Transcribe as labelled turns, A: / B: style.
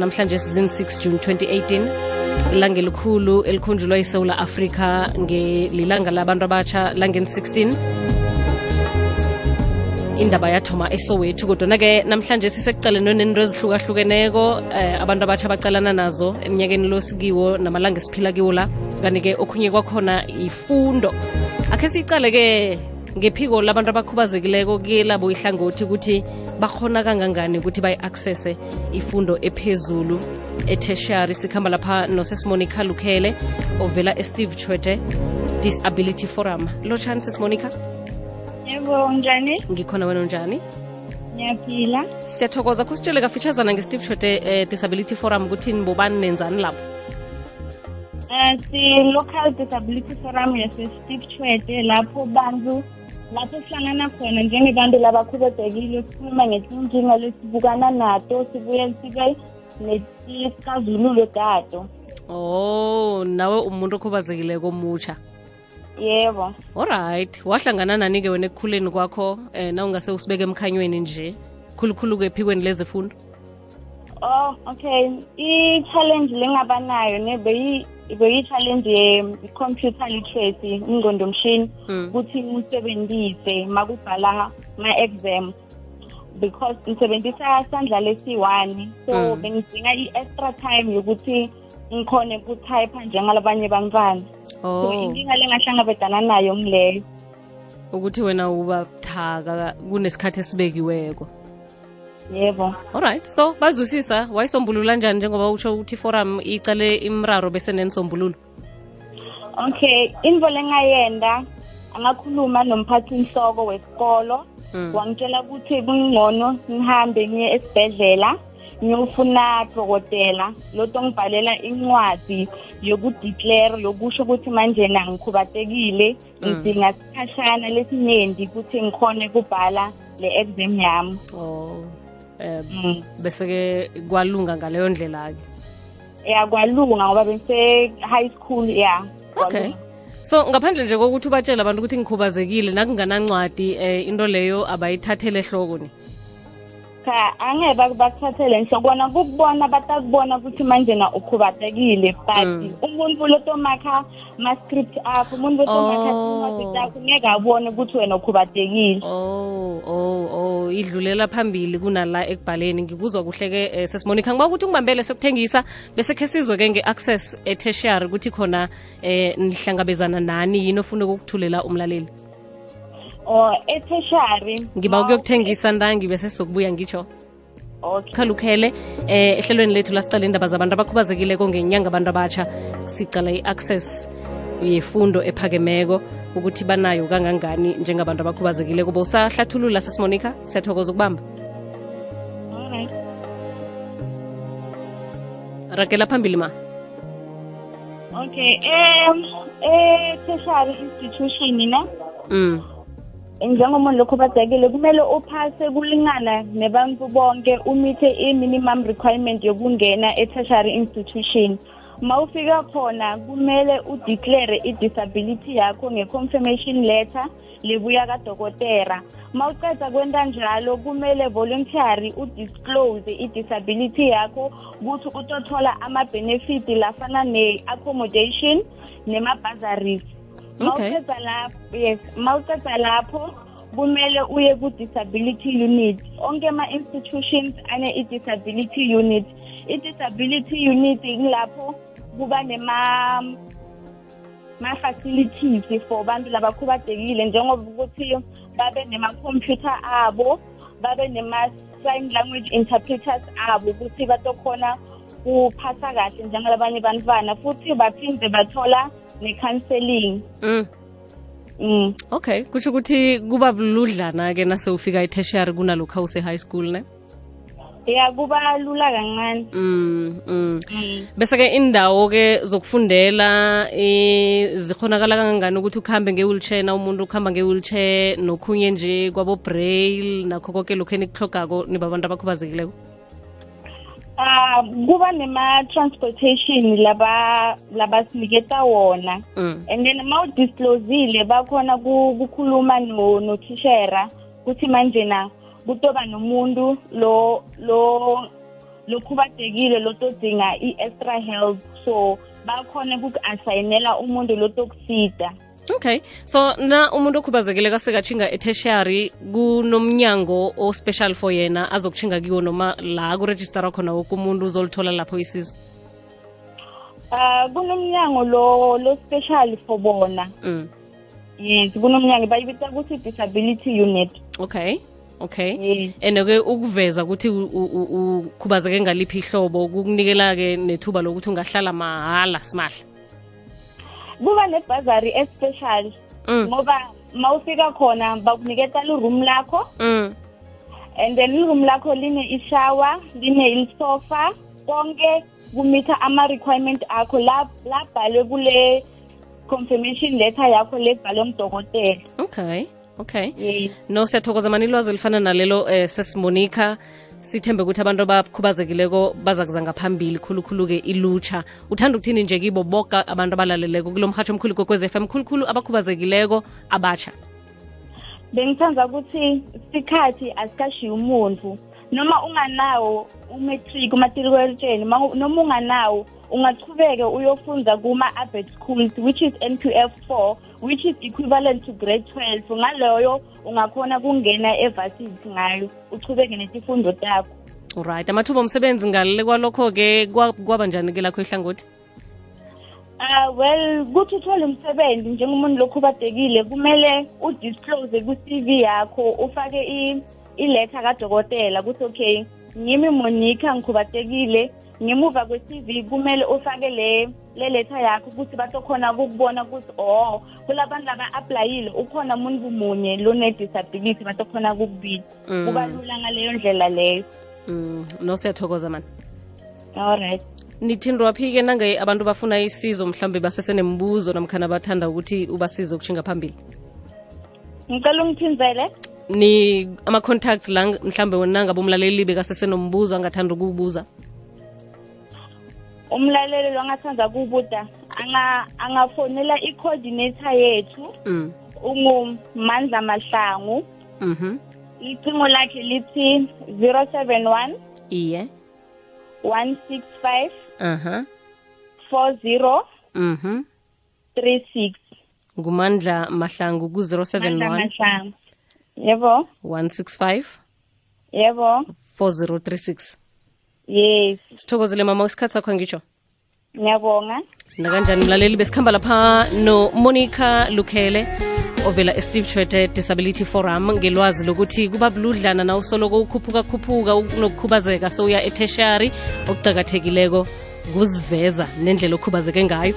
A: namhlanje sizin 6 june 2018 ilanga elikhulu elikhunjulwa isewula afrika ngelilanga labantu abatsha langeni 16 indaba yathoma esowethu kodwana-ke namhlanje sisekucaleni nento ezihlukahlukeneko eh, abantu abatsha bacalana nazo eminyakeni losikiwo namalanga esiphila kiwo la. Kanti-ke okhunye kwakhona ifundo akhe siyicale-ke ngephiko labantu abakhubazekileko kelabo ihlangothi ukuthi bakhona kangangani ukuthi bayi-accesse ifundo ephezulu etertiary. Sikhamba lapha nosesimonica lukhele ovela esteve chwete disability forum. Lotshani sesimonica
B: Yebo, njani?
A: ngikhona wena unjani?
B: Ngiyaphila.
A: siyathokoza. Kusitshele kafitshazana nge-steve chwete eh, disability forum ukuthi nibobani nenzani lapho?
B: Eh si local disability forum yase Steve chwete lapho bantu lapho sihlangana khona njengebantu labakhubazekile sikhuluma ngezinkinga lesibukana nato sibuye sibe nesixazululo dato.
A: oh nawe umuntu okhubazekileko mutsha
B: Yebo.
A: alright wahlangana nani-ke wena ekukhuleni kwakho eh na ungase usibeke emkhanyweni nje khulukhulu-ke ephikweni lezifundo
B: Oh, okay. I-challenge lengaba nayo ne beyi beyi-challenge ye-computer literacy ingqondo mshini
A: Mm.
B: ukuthi usebenzise makubhala ma-exam. Because ngisebenzisa sandla lesi-one so
A: Mm.
B: bengidinga i-extra time yokuthi ngikhone ukutype njengalabanye bantwana so
A: oh.
B: inkinga lengahlangabedana nayo ngileyo.
A: Ukuthi wena uba buthaka kunesikhathi esibekiweko.
B: Yebo.
A: Alright so bazwisisa wayisombulula njani njengoba utsho ukuthi forum icale imraro bese nenisombululo
B: Okay, info lengayenda angakhuluma nomphathi inhloko wesikolo.
A: Mm.
B: wangitshela ukuthi kungcono ngihambe ngiye esibhedlela ngiyofuna dokotela. Loto ngibhalela incwadi yokudeclare yokusho ukuthi manje na ngikhubatekile
A: Mm.
B: ngidinga sikhashana lesinyenti ukuthi ngikhone kubhala le exam yami.
A: Oh.
B: Mm.
A: bese-ke kwalunga ngaleyo ndlela-ke.
B: Ya kwalunga ngoba bese high school ya
A: okay. So ngaphandle nje kokuthi ubatshele abantu ukuthi ngikhubazekile nakunganancwadi eh into leyo abayithathele ehloko ni
B: cha angeke baku- bakuthathele nhlokwana kukubona batakubona ukuthi manje na ukhubatekile but
A: Mm.
B: umuntu lotomakha ma-script akho umuntu lotomakha
A: Oh.
B: incwadi zakho ngeke abone ukuthi wena ukhubatekile
A: oh oh oh idlulela phambili kunala ekubhaleni ngikuzwa kuhle-ke eh, sesimonica ngiba ukuthi ungibambele sokuthengisa bese khe sizwe-ke nge-access etertiary ukuthi khona eh nihlangabezana nani yini ofuna ukukuthulela umlaleli
B: or etheshari
A: ngiba ukuyokuthengisa ndangi bese sokubuya ngitsho.
B: Okay.
A: Khalukhele eh ehlelweni lethu lasiqala indaba zabantu abakhubazekileko ngenyanga abantu abatsha sicala i-access yefundo ephakemeko ukuthi banayo kangangani njengabantu abakhubazekileko. Bowusahlathulula sesimonica siyathokoza ukubamba.
B: Right.
A: ragela phambili ma.
B: Okay um eteshari institution na?
A: Mm.
B: Njengomuntu lokhubazekile kumele uphase kulingana nebantu bonke umithe i-minimum requirement yokungena e-tertiary institution. Ma ufika khona kumele udeclare i-disability yakho nge-confirmation letter lebuya kadokotera ma uceda kwenta njalo kumele voluntary udisclose i-disability yakho ukuthi utothola ama-benefit lafana ne-accommodation nema-bazaries
A: Okay.
B: mawuceda lapho yes mawuceda lapho kumele uye ku-disability unit onke ama-institutions ane-i-disability unit i-disability unit kulapho kuba nema ma-facilities for bantu labakhubazekile njengoba ukuthi babe nema-computer abo babe nema-sign language interpreters abo ukuthi batokhona kuphatha kahle njengalabanye bantwana futhi baphinde bathola ne-counseling
A: Mm.
B: mm.
A: okay kutsho ukuthi kuba buludlana-ke nasewufika etertiary kunalokhu use-high school ne
B: ya kuba lula kancane
A: mm, mm.
B: mm.
A: bese-ke indawo-ke zokufundela eh, zikhonakala kangangani ukuthi ukuhambe nge-wheelchair na umuntu ukuhamba nge-wheelchair nokhunye nje kwabo-braille nakho konke lokhu enikuhlogako nibabantu abakhubazekileko
B: Ah kuba nema-transportation laba labasiniketa wona.
A: Mm.
B: and then ma udisclosile bakhona ku- kukhuluma no nothishera kuthi manje na kutoba nomuntu lo lo lokhubadekile lotodinga i-extra help. So bakhona ukuku-asayinela umuntu lotokusida
A: okay. So na umuntu okhubazekile kasekatshinga etertiary kunomnyango o-special for yena azokutshinga kiwo noma la kurejistara khona woke umuntu uzolithola lapho isizo?
B: Uh kunomnyango lo lo special for bona.
A: Mm.
B: yes kunomnyango bayibita ukuthi disability unit.
A: Okay okay.
B: Yes.
A: And-ke ukuveza ukuthi ukhubazeke ngaliphi ihlobo kukunikela-ke nethuba lokuthi ungahlala mahala simahla.
B: Kuba nebhazari especial
A: mm.
B: ngoba mawufika khona bakuniketa liroom lakho
A: mm.
B: and then iroom lakho line ishower line isofa konke kumitha ama-requirement akho la- labhalwe kule confirmation letter yakho lebhalwe mdokotela
A: okay okay
B: yes
A: no siyathokoza mani ilwazi elifana nalelo eh, sesimonica sithembe ukuthi abantu abakhubazekileko baza kuza ngaphambili khulukhulu-ke ilutsha uthanda ukuthini nje kibo boka abantu abalaleleko? Kulo mhatsho omkhulu kokwez f m khulukhulu abakhubazekileko abatsha
B: bengithanza ukuthi isikhathi asikashiyi umuntu noma unganawo umatric umatriculation noma unganawo ungachubeke uyofunda kuma-abet schools which is nqf 4 which is equivalent to grade 12 ngaloyo ungakhona kungena evasithi ngayo uchubeke nesifundo takho
A: right amathuba omsebenzi ngalele kwalokho-ke kwa- kwaba njani-ke lakho ihlangothi
B: Uh, well kuthi uthole umsebenzi njengomuntu lokhubadekile kumele udisclose ku-cv yakho ufake i- iletha kadokotela kuthi okay ngimi monica ngikhubadekile ngemuva kwe-cv kumele ufake le le letha yakho ukuthi bazokhona ukukubona ukuthi oh kulabantu laba-aplayile ukhona umuntu munye lone-disability bazokhona ukukubita
A: Mm.
B: kuba lula ngaleyo ndlela leyo.
A: Mm. no siyathokoza mani
B: all right.
A: Nithindwa phi-ke nange abantu bafuna isizo mhlawumbe basesenembuzo namkhana bathanda ukuthi ubasize ukushinga phambili.
B: Ngicela ungithinzele.
A: Ni ama-contacts la mhlawumbe nangabe umlaleli bekasesenombuzo angathanda ukuwubuza?
B: Umlaleli lwangathanda kubuda anga angafonela i-coordinator yethu
A: mm.
B: ungumandla mahlangu.
A: Mhm.
B: Icingo lakhe lithi 071
A: iye.
B: 165
A: aha.
B: 40
A: mhm.
B: 36
A: ngumandla mahlangu
B: mandla
A: ku-071
B: mahlangu. Yebo.
A: 165
B: yebo.
A: 4036
B: yes.
A: Sithokozele mama isikhathi sakho ngitsho.
B: Ngiyabonga.
A: Nakanjani mlaleli besikhamba lapha nomonica lukhele ovela esteve chwete disability forum. Ngelwazi lokuthi kuba buludlana na usoloko ukhuphukakhuphuka khuphuka unokukhubazeka sowuya eteshari okucakathekileko kuziveza nendlela okhubazeke ngayo